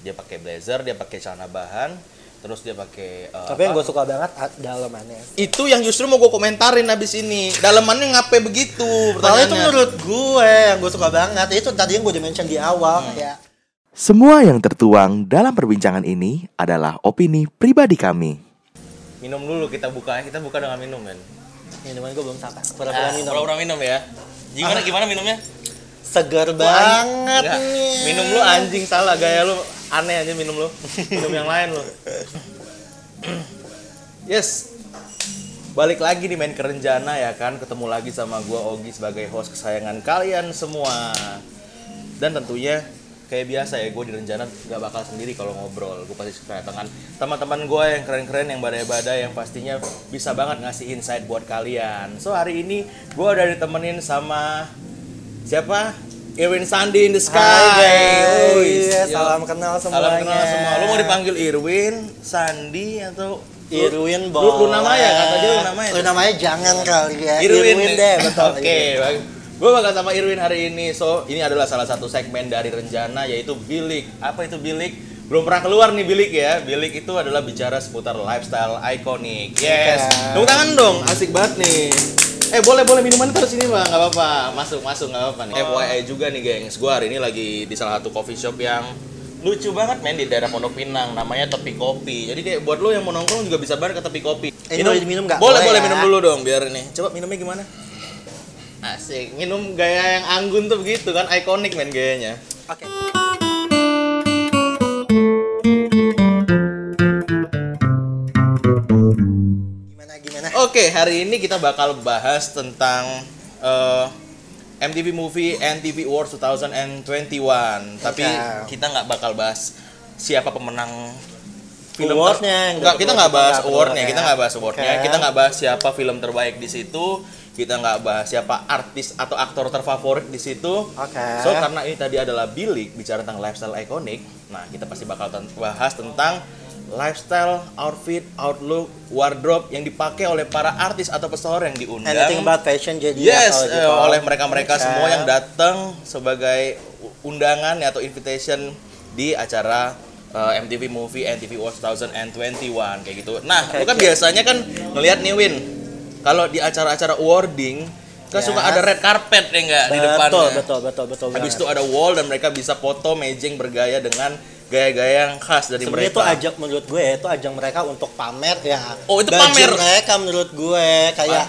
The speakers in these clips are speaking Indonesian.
dia pakai blazer dia pakai celana bahan terus dia pakai eh, Tapi yang apa? gue suka banget dalamannya. itu yang justru mau gue komentarin abis ini. Dalamannya ngapain begitu? Kalau itu menurut gue yang gue suka banget. Itu tadi yang gue udah mention di awal. Kayak Semua yang tertuang dalam perbincangan ini adalah opini pribadi kami. minum dulu kita buka kita buka dengan minum men. Minuman gue belum sampai. Pura-pura Ah, minum. pura-pura minum ya. Gimana gimana minumnya Seger Lu banget Enggak. nih. minum lu anjing salah. Gaya lu aneh aja minum lu. Minum yang lain lu. Yes. Balik lagi nih main kerenjana ya kan. Ketemu lagi sama gua Ogi sebagai host kesayangan kalian semua. Dan tentunya kayak biasa ya gue di rencana gak bakal sendiri kalau ngobrol. Gue pasti kedatangan teman-teman gue yang keren-keren yang badai-badai yang pastinya bisa banget ngasih insight buat kalian. So hari ini gue udah ditemenin sama siapa Irwin Sandi in the Sky Hai yo. salam kenal semuanya. Salam kenal semua. Lu mau dipanggil Irwin, Sandi atau Irwin Lu- boleh. Lu, namanya kata dia lu namanya. Lu namanya jangan kali ya. Irwin, deh, betul. Oke, gue bakal sama Irwin hari ini. So, ini adalah salah satu segmen dari Renjana yaitu Bilik. Apa itu Bilik? Belum pernah keluar nih Bilik ya. Bilik itu adalah bicara seputar lifestyle ikonik. Yes. Iya. Tepuk tangan dong. Asik banget nih. Eh boleh boleh minuman terus ini bang, nggak apa-apa. Masuk masuk nggak apa-apa nih. FYI juga nih gengs, gue hari ini lagi di salah satu coffee shop yang lucu banget men di daerah Pondok Pinang namanya Tepi Kopi jadi kayak buat lo yang mau nongkrong juga bisa banget ke Tepi Kopi Ini boleh diminum nggak? boleh Boleh boleh ya. minum dulu dong biar ini coba minumnya gimana Asik, minum gaya yang anggun tuh begitu kan, ikonik men gayanya. Oke. Gimana Oke, hari ini kita bakal bahas tentang eh, MTV Movie and TV Awards 2021. Tapi kita nggak bakal bahas siapa pemenang film Awardnya, ter- yang nggak dapat kita nggak bahas nggak awardnya, kita ya. nggak bahas awardnya, Oke. kita nggak bahas siapa film terbaik di situ, kita nggak bahas siapa artis atau aktor terfavorit di situ. Oke. So karena ini tadi adalah bilik bicara tentang lifestyle ikonik, nah kita pasti bakal bahas tentang lifestyle, outfit, outlook, wardrobe yang dipakai oleh para artis atau pesohor yang diundang. Anything about fashion jadi Yes, kalau eh, gitu. oleh mereka-mereka Oke. semua yang datang sebagai undangan ya, atau invitation di acara eh, MTV Movie and TV Awards 2021 kayak gitu. Nah, Oke, lu kan biasanya kan ngelihat nih Win, kalau di acara-acara awarding kan Ya. suka ada red carpet ya enggak di betul, depannya. betul, betul, betul, Habis itu ada wall dan mereka bisa foto mejeng bergaya dengan gaya-gaya yang khas dari Sebenarnya mereka. itu ajak menurut gue itu ajang mereka untuk pamer ya. Oh, itu Baju pamer. mereka menurut gue kayak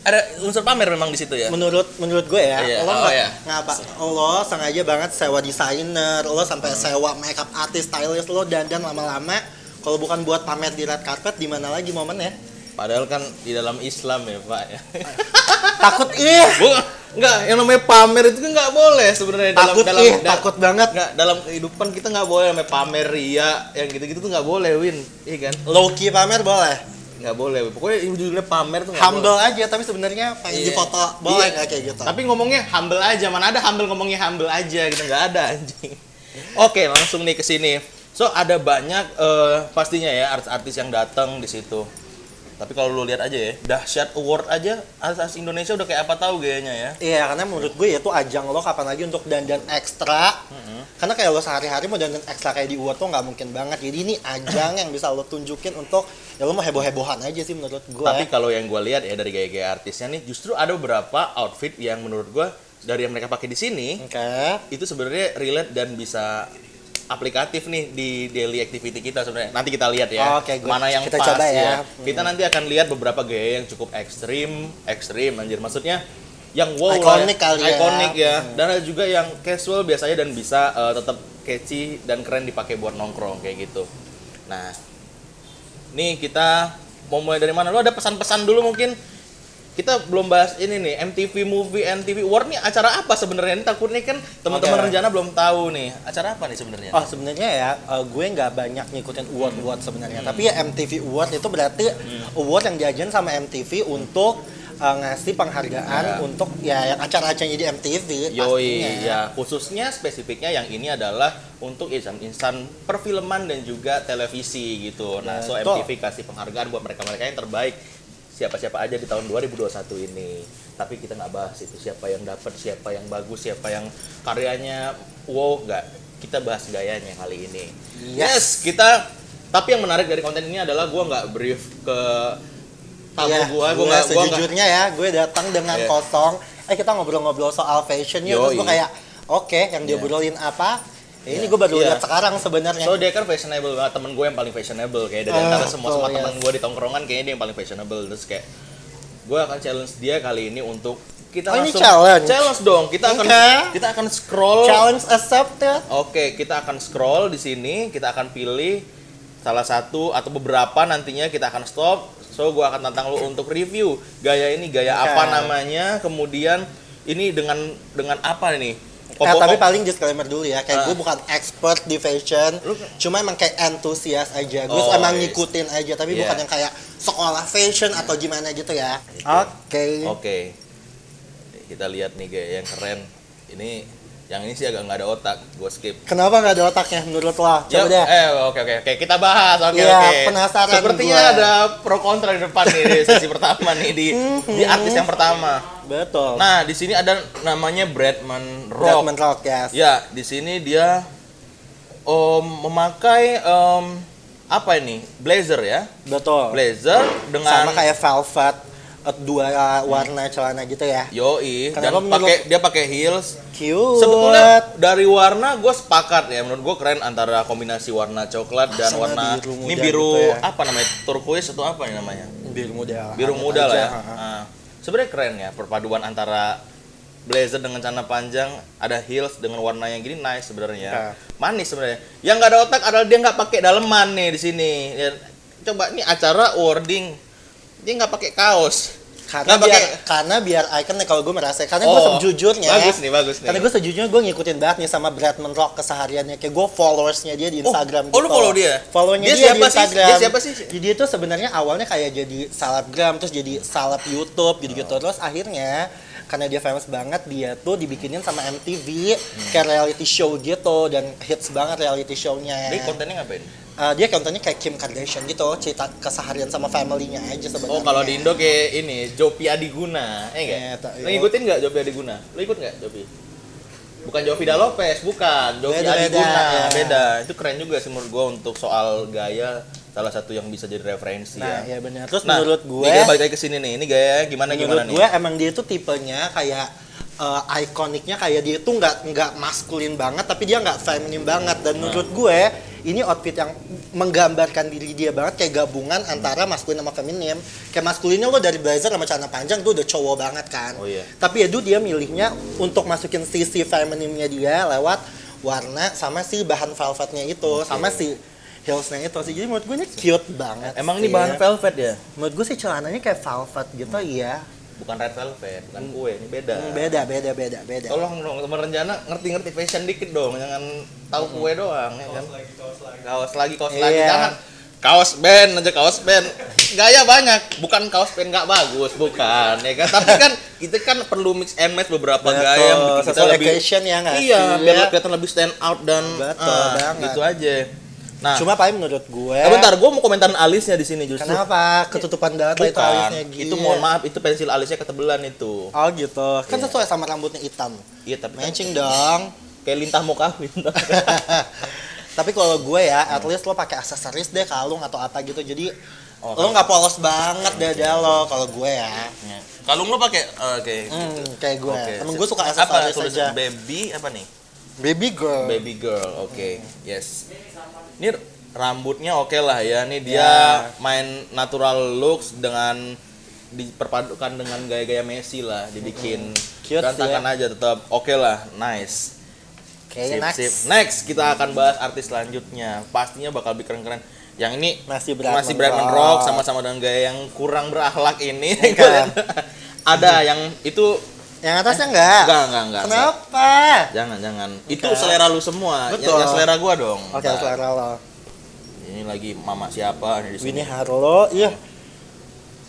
ada unsur pamer memang di situ ya. menurut menurut gue ya Iya, lo oh, iya. ngapa lo sengaja banget sewa desainer lo sampai Hmm. sewa makeup artist stylist lo dandan lama-lama kalau bukan buat pamer di red carpet di mana lagi momennya Padahal kan di dalam Islam ya, Pak ya. takut ih. Bukan, enggak, yang namanya pamer itu kan nggak boleh sebenarnya dalam takut dalam ih da- takut banget. nggak dalam kehidupan kita nggak boleh namanya pamer ria yang gitu-gitu tuh nggak boleh win. Iya kan? Low key pamer boleh. Nggak boleh. Pokoknya judulnya pamer tuh humble boleh. aja tapi sebenarnya pengen Iya. difoto boleh Iya. kayak gitu. Tapi ngomongnya humble aja mana ada humble ngomongnya humble aja gitu nggak ada anjing. Oke langsung nih ke sini. So ada banyak eh, pastinya ya artis-artis yang datang di situ tapi kalau lu lihat aja ya dahsyat award aja artis Indonesia udah kayak apa tahu gayanya ya Iya, karena menurut gue itu ajang lo kapan lagi untuk dandan ekstra. Karena kayak lo sehari-hari mau dandan ekstra kayak di award tuh nggak mungkin banget. Jadi ini ajang yang bisa lo tunjukin untuk ya lo mau heboh-hebohan aja sih menurut gue. Tapi kalau yang gue lihat ya dari gaya-gaya artisnya nih, justru ada beberapa outfit yang menurut gue dari yang mereka pakai di sini Oke. itu sebenarnya relate dan bisa aplikatif nih di daily activity kita sebenarnya. Nanti kita lihat ya Oh, good. mana yang Kita pas coba ya. Kita nanti akan lihat beberapa gaya yang cukup ekstrim, ekstrim anjir. Maksudnya yang wow Iconic lah, kali ya. iconic ya. Dan ada juga yang casual biasanya dan bisa eh, tetap catchy dan keren dipakai buat nongkrong kayak gitu. Nah, nih kita mau mulai dari mana? Lo ada pesan-pesan dulu mungkin? Kita belum bahas ini nih MTV Movie and TV Award nih acara apa sebenarnya? Ini takutnya kan teman-teman Oke. rencana belum tahu nih. Acara apa nih sebenarnya? Oh sebenarnya ya eh, gue nggak banyak ngikutin award award sebenarnya. Tapi ya MTV Award itu berarti award yang diajain sama MTV untuk eh, ngasih penghargaan Ya. untuk ya yang acara-acaranya di MTV. Yoi, pastinya. ya khususnya spesifiknya yang ini adalah untuk insan-insan perfilman dan juga televisi gitu. Nah, so Betul. MTV kasih penghargaan buat mereka-mereka yang terbaik siapa-siapa aja di tahun 2021 ini. Tapi kita nggak bahas itu siapa yang dapat, siapa yang bagus, siapa yang karyanya wow nggak. kita bahas gayanya kali ini. Yes. kita tapi yang menarik dari konten ini adalah gua nggak brief ke tamu Iya, gua, gua gue nggak gua nggak sejujurnya ya, gue datang dengan Iya. kosong. Eh kita ngobrol-ngobrol soal fashion ya, terus gue kayak oke, yang dia Iya. obrolin apa? Ya, ini Iya. gue baru Iya. lihat sekarang sebenarnya. So dia kan fashionable banget temen gue yang paling fashionable kayak dari Ah, antara semua semua betul, teman yes. gue di tongkrongan kayaknya dia yang paling fashionable terus kayak gue akan challenge dia kali ini untuk kita Oh, ini langsung challenge? challenge dong kita akan kita akan scroll Challenge accepted. oke kita akan scroll di sini kita akan pilih salah satu atau beberapa nantinya kita akan stop so gue akan tantang lu untuk review gaya ini gaya Oke. apa namanya kemudian ini dengan dengan apa nih Eh, tapi paling disclaimer dulu ya, kayak Ah. gue bukan expert di fashion, Lu- cuma emang kayak antusias aja. Gue Oh, emang yes. ngikutin aja, tapi Iya. bukan yang kayak sekolah fashion atau gimana gitu ya. Oke. Oke. Kita lihat nih gaya yang keren. Ini yang ini sih agak nggak ada otak, gue skip. Kenapa nggak ada otaknya menurut lo? Coba Yuk, deh. Eh, oke oke oke. Kita bahas. Oke Iya, oke. penasaran Sepertinya gua. ada pro kontra di depan nih di sesi pertama nih di di artis yang pertama. Betul. Nah, di sini ada namanya Bradman Rock. Bradman Rock, yes. Ya, di sini dia um, memakai um, apa ini? Blazer ya. Betul. Blazer dengan Sama kayak velvet eh, dua warna celana gitu ya. Yoi, dan Kenapa menurut- pakai dia pakai heels. Cute. Sebetulnya dari warna gue sepakat ya, menurut gue keren antara kombinasi warna coklat dan Sama warna biru ini biru gitu ya. apa namanya turquoise atau apa namanya? biru muda. Biru muda lah aja, ya. Nah, sebenarnya keren ya perpaduan antara blazer dengan celana panjang, ada heels dengan warna yang gini nice sebenarnya. Ya. Manis sebenarnya. Yang nggak ada otak adalah dia nggak pakai daleman nih di sini. Ya, coba ini acara wording dia nggak pakai kaos. Karena Nggak biar pakai- karena biar icon nih kalau gue merasa karena gue Oh, sejujurnya bagus nih, bagus nih. Karena gue sejujurnya gue ngikutin banget nih sama Bradman Rock kesehariannya kayak gue followersnya dia di Oh, Instagram oh, lu follow dia? Followernya Dia dia, siapa di sih? Instagram. Dia siapa sih? Jadi dia tuh sebenarnya awalnya kayak jadi selebgram terus jadi seleb YouTube gitu-gitu Oh. terus akhirnya karena dia famous banget dia tuh dibikinin sama MTV Hmm. kayak reality show gitu dan hits banget reality show-nya. Kontennya ngapain? Uh, dia kontennya kayak Kim Kardashian gitu, cerita keseharian sama family-nya aja sebenarnya. Oh kalau di Indo kayak ini Jopi Adiguna, eh enggak? Iya, tak- Lo ngikutin nggak Jopi Adiguna? Lo ikut nggak Jopi? Bukan Jovi Lopez, bukan. Jovi Beda, beda, Adiguna, ya. beda. Itu keren juga sih menurut gua untuk soal gaya salah satu yang bisa jadi referensi Nah, ya. ya benar. Terus Nah, menurut gue, ini gaya balik lagi ke sini nih. Ini gaya gimana menurut gimana gue nih? emang dia tuh tipenya kayak eh, ikoniknya kayak dia tuh nggak nggak maskulin banget tapi dia nggak feminim banget dan Nah. menurut gue ini outfit yang menggambarkan diri dia banget kayak gabungan antara maskulin sama feminim kayak maskulinnya lo dari blazer sama celana panjang tuh udah cowok banget kan Oh iya. tapi ya dia milihnya untuk masukin sisi feminimnya dia lewat warna sama si bahan velvetnya itu sama si heelsnya itu sih jadi menurut gue ini cute banget Emang ini sih. bahan velvet ya? menurut gue sih celananya kayak velvet gitu iya Bukan red velvet, bukan kue, ini beda. Hmm, beda beda beda beda Tolong dong teman rencana ngerti-ngerti fashion dikit dong, jangan tahu kue doang ya kan. Kaos lagi, kaos lagi, Iya. jangan kaos band aja kaos band. Gaya banyak, bukan kaos band nggak bagus, bukan ya kan. Tapi kan kita kan perlu mix and match beberapa Betul, gaya kita lebih occasion ya nggak Iya, biar kelihatan lebih stand out dan Betul ah, banget. gitu aja. Nah, cuma paling menurut gue eh, bentar, gue mau komentarin alisnya di sini justru. kenapa ketutupan banget itu alisnya gitu itu mohon maaf, itu pensil alisnya ketebelan itu. oh gitu kan Iya. sesuai sama rambutnya hitam Iya, tapi kan matching dong kayak lintah mau kawin. tapi kalau gue ya at least lo pakai aksesoris deh kalung atau apa gitu jadi Oh, lo nggak polos banget dada lo kalau gue ya Ya. Kalung lu pakai oke. hmm, kayak gue Oke. emang gue suka apa aksesoris tulisan aja baby apa nih? baby girl Baby girl. Oke. Yes. Ini rambutnya oke lah ya. Ini dia Ya. main natural looks dengan diperpadukan dengan gaya-gaya Messi lah, dibikin berantakan sih aja tetap oke lah, nice. Oke, Sip, next. sip. Next kita akan bahas artis selanjutnya. Pastinya bakal lebih keren-keren. Yang ini Masih Bradman masih Rock. Rock sama-sama dengan gaya yang kurang berakhlak ini. Ada yang itu yang atasnya enggak enggak enggak enggak. kenapa Jangan jangan. Itu Enggak. selera lu semua. Yang, Betul. yang selera gua dong. oke Ntar. selera lo Ini lagi mama siapa nih di sini. Winnie Harlow iya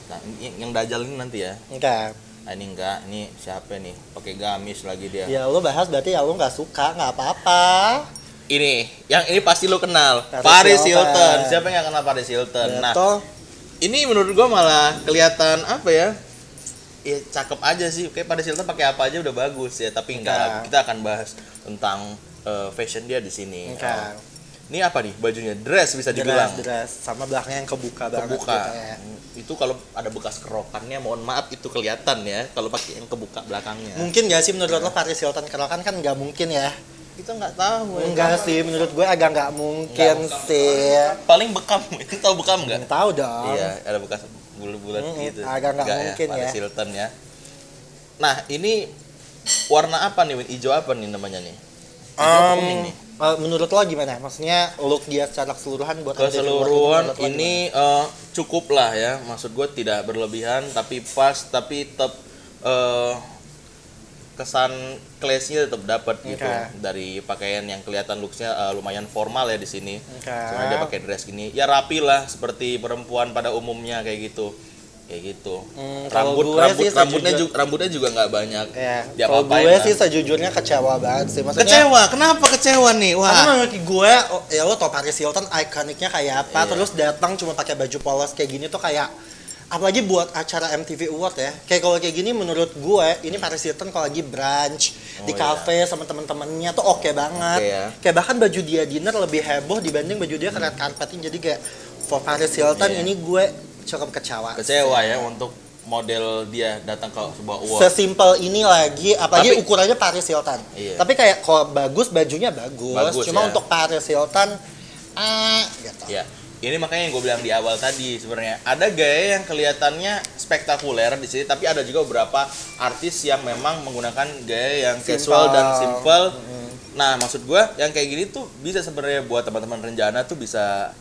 Nah, ini- yang dajal ini nanti ya. enggak Nah, ini enggak, ini siapa nih? Pakai gamis lagi dia. ya lo bahas berarti ya lo nggak suka nggak apa-apa Ini, yang ini pasti lu kenal. Paris Paris Hilton. Hilton. Siapa yang kenal Paris Hilton? Nah, Betul. ini menurut gua malah kelihatan apa ya? Ya cakep aja sih. Kayak Paris Hilton pakai apa aja udah bagus ya, tapi enggak. Enggak. Kita akan bahas tentang eh, fashion dia di sini. Oke. Oh. Ini apa nih bajunya? Dress bisa Dress, dibilang. dress sama belakangnya yang kebuka, banget Kebuka. ya. Itu kalau ada bekas kerokannya, mohon maaf itu kelihatan ya. Kalau pakai yang kebuka belakangnya. Mungkin gak sih menurut lo Paris Hilton kerokan kan nggak mungkin ya? Kita nggak tahu. ya. Enggak sih, menurut gue agak nggak mungkin Nggak, sih. Paling bekam. Itu tahu bekam? Nggak tahu dong. Iya, ada bekas bulu-bulat Hmm, gitu. agak nggak mungkin ya. Paris Hilton ya. Nah, ini warna apa nih? Win? Hijau apa nih namanya nih? Kuning nih. eh, menurut lo gimana? Maksudnya look dia secara keseluruhan buat Keseluruhan ini eh, cukup lah ya. Maksud gue tidak berlebihan, tapi pas, tapi tetap eh, kesan classnya tetap dapat gitu Oke. dari pakaian yang kelihatan looksnya eh, lumayan formal ya di sini. Oke. Cuma dia pakai dress gini, ya rapi lah seperti perempuan pada umumnya kayak gitu, kayak gitu. Hmm, rambut gue rambut sih rambutnya sejujur- juga rambutnya juga nggak banyak. Ya, Dia kalau gue lah. sih sejujurnya kecewa banget sih. Maksudnya, Kecewa, kenapa kecewa nih? Karena Wah, menurut gue, oh, ya lo tau Paris Hilton ikoniknya kayak apa, Iya. terus datang cuma pakai baju polos kayak gini tuh kayak apalagi buat acara MTV Award ya. Kayak kalau kayak gini menurut gue, ini Paris Hilton kalau lagi brunch di Oh, cafe sama teman-temannya tuh oke banget. Oke ya. Kayak bahkan baju dia dinner lebih heboh dibanding baju dia ke red carpeting. Jadi kayak for Paris Hilton Iya. ini gue cukup kecewa. kecewa ya untuk model dia datang ke sebuah award. Sesimpel ini lagi, apalagi Tapi- ukurannya Paris Hilton. Iya. Tapi kayak kalau bagus bajunya bagus, Bagus, cuma ya. untuk Paris Hilton ah gitu. Ya, ini makanya yang gue bilang di awal tadi sebenarnya ada gaya yang kelihatannya spektakuler di sini, tapi ada juga beberapa artis yang memang menggunakan gaya yang casual Simple. dan simple. Nah, maksud gue yang kayak gini tuh bisa sebenarnya buat teman-teman rencana tuh bisa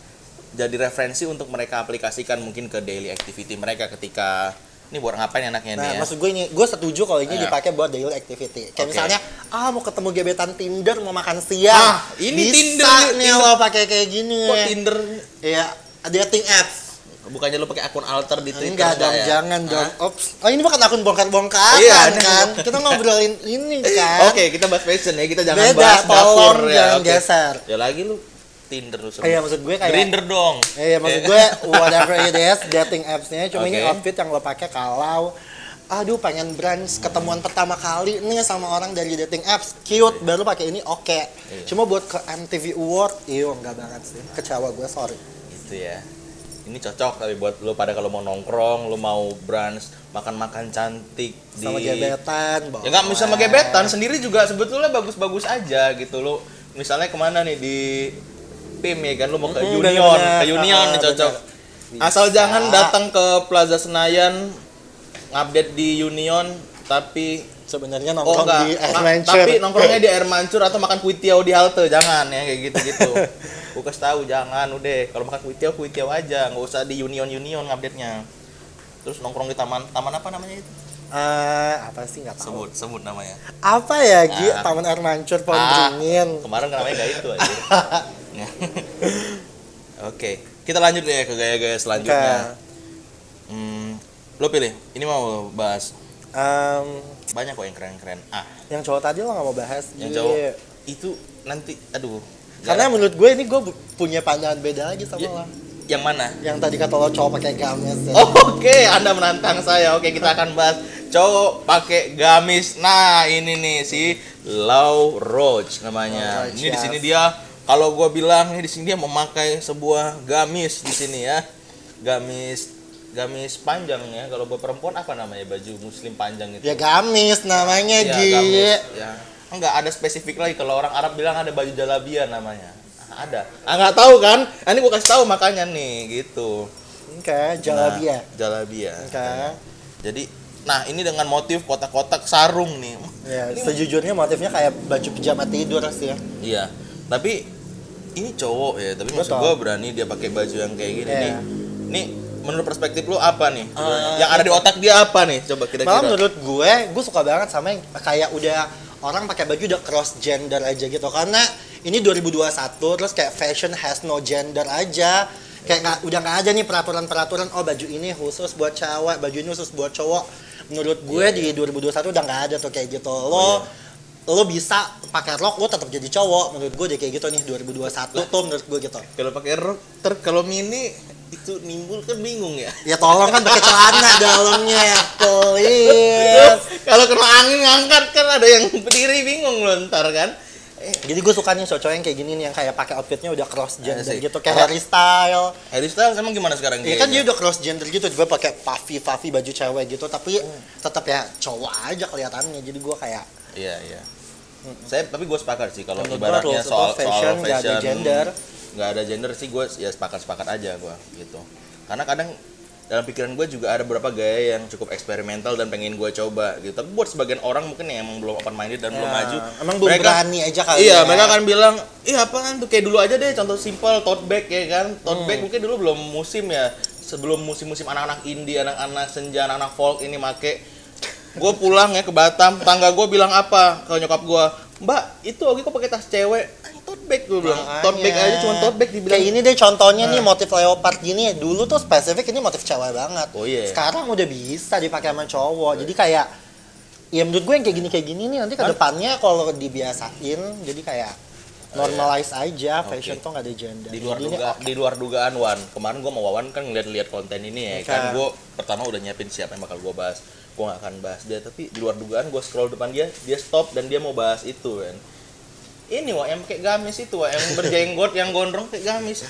jadi referensi untuk mereka aplikasikan mungkin ke daily activity mereka ketika ini buat ngapain enaknya nih Nah, ya. maksud gue ini, gue setuju kalau ini Iya. dipakai buat daily activity. Kayak Oke. misalnya, ah mau ketemu gebetan Tinder, mau makan siang. Ah, ini Bisa Tinder, nih Tinder. lo pakai kayak gini. Kok Tinder Iya, dating apps. bukannya lo pakai akun alter di Twitter Enggak dong, ya? jangan Hah? dong. Ops. Oh, ini bukan akun bongkar-bongkaran Iya, kan? Kita ngobrolin ini kan. Oke, kita bahas fashion ya. Kita jangan Beda, bahas dapur tolong ya. jangan Oke. geser. Ya lagi lu Tinder lu. Iya, maksud gue kayak Grinder dong. Iya, maksud gue whatever it is, dating apps-nya cuma ini Oke. outfit yang lo pakai kalau aduh pengen brunch ketemuan pertama kali nih sama orang dari dating apps cute baru pakai ini oke Iya. cuma buat ke MTV Award iyo enggak banget sih kecewa gue sorry Gitu ya. Ini cocok tapi buat lu pada kalau mau nongkrong, lu mau brunch, makan-makan cantik di sama gebetan Ya nggak bisa sama gebetan, sendiri juga sebetulnya bagus-bagus aja gitu lu. Misalnya ke mana nih di PIM ya kan lu mau ke Mm, Union, ke Union Ah, nih cocok. bener. Asal jangan datang ke Plaza Senayan ngupdate di Union tapi sebenarnya Oh nongkrong enggak, di Air Ma- Mancur. tapi nongkrongnya di air mancur atau makan kuitiau di halte jangan ya kayak gitu-gitu. Gue kasih tahu jangan udah kalau makan kuitiau kuitiau aja nggak usah di Union Union update nya. Terus nongkrong di taman taman apa namanya itu? Eh, apa sih nggak tahu Sebut sebut namanya. apa ya Gi Ah. Taman Air Mancur Pohon Ah, Beringin Kemarin namanya gak itu aja. Oke, kita lanjut ya ke gaya-gaya selanjutnya. Hmm, lo pilih. Ini mau bahas Em, banyak kok yang keren-keren. Ah, yang cowok tadi lo nggak mau bahas yang cowok itu nanti aduh. karena jarang. menurut gue ini gue punya pandangan beda lagi sama Ya, lo yang mana? yang tadi kata lo cowok pakai gamis ya. Oke, Anda menantang saya. Oke, kita akan bahas cowok pakai gamis. Nah, ini nih si Lau Roach namanya. Roach, ini di sini dia kalau gua bilang ini di sini dia memakai sebuah gamis di sini ya. Gamis gamis panjang ya. Kalau buat perempuan apa namanya? Baju muslim panjang itu. ya gamis namanya Iya, Gi gamis, ya. Enggak ada spesifik lagi kalau orang Arab bilang ada baju jalabia namanya. Ada. Ah nggak tahu kan? Ah, ini gua kasih tahu makanya nih gitu. oke jalabia Nah, jalabia. oke Jadi, nah ini dengan motif kotak-kotak sarung nih. ya sejujurnya motifnya kayak baju pijama tidur sih ya Iya. Tapi ini cowok ya, tapi maksud Betul. gua berani dia pakai baju yang kayak gini Iya. nih. Nih menurut perspektif lu apa nih? Eh, yang ada di otak dia apa nih? Coba malah kira-kira. menurut gue gue suka banget sama yang kayak udah orang pakai baju udah cross gender aja gitu karena ini 2021 terus kayak fashion has no gender aja kayak nggak udah nggak ada nih peraturan-peraturan oh baju ini khusus buat cewek baju ini khusus buat cowok menurut gue Iya, di 2021 udah nggak ada tuh kayak gitu lo Oh, lo bisa pakai rok lo tetap jadi cowok menurut gue deh kayak gitu nih 2021 tuh menurut gue gitu Kalau pakai rok, ter kalau mini itu nimbul kan bingung ya. ya tolong kan pakai celana dalamnya please kalau kena angin ngangkat kan ada yang berdiri bingung loh ntar kan. Jadi gue sukanya cowok-cowok yang kayak gini nih yang kayak pakai outfitnya udah cross gender Asik. gitu kayak? Harry Style. Harry Styles emang gimana sekarang Iya kan dia kayaknya? udah cross gender gitu, gue pakai puffy puffy baju cewek gitu, tapi tetap ya cowok aja kelihatannya. Jadi gue kayak Iya, iya. Saya tapi gue sepakat sih kalau ibaratnya soal fashion soal nggak ada fashion gender. nggak ada gender sih gue ya sepakat-sepakat aja gue gitu. Karena kadang dalam pikiran gue juga ada beberapa gaya yang cukup eksperimental dan pengen gue coba gitu. Tapi buat sebagian orang mungkin yang emang belum open minded dan belum Ya, maju. emang belum berani aja kali Iya, ya. mereka akan bilang, "Iya apaan tuh kayak dulu aja deh contoh simpel tote bag ya kan. Tote Hmm. bag mungkin dulu belum musim ya. Sebelum musim-musim anak-anak indie, anak-anak senja, anak-anak folk ini make gue pulang ya ke Batam, tangga gue bilang apa ke nyokap gue, Mbak, itu Ogi kok pakai tas cewek? Tote bag gue bilang, tote bag aja cuma tote bag dibilang. Kayak ini deh contohnya nih motif leopard gini dulu tuh spesifik ini motif cewek banget. Oh, iya. Sekarang udah bisa dipakai sama cowok. Jadi kayak ya menurut gue yang kayak gini kayak gini nih nanti ke depannya kalau dibiasain jadi kayak normalize aja Oke. fashion tuh nggak ada gender. di luar Jadi ini duga, di luar dugaan Wan kemarin gue mau Wawan kan ngeliat-liat konten ini ya Oke. kan gue pertama udah nyiapin siapa yang bakal gue bahas gue gak akan bahas dia tapi di luar dugaan gue scroll depan dia dia stop dan dia mau bahas itu kan ini wah yang pakai gamis itu wah yang berjenggot yang gondrong kayak gamis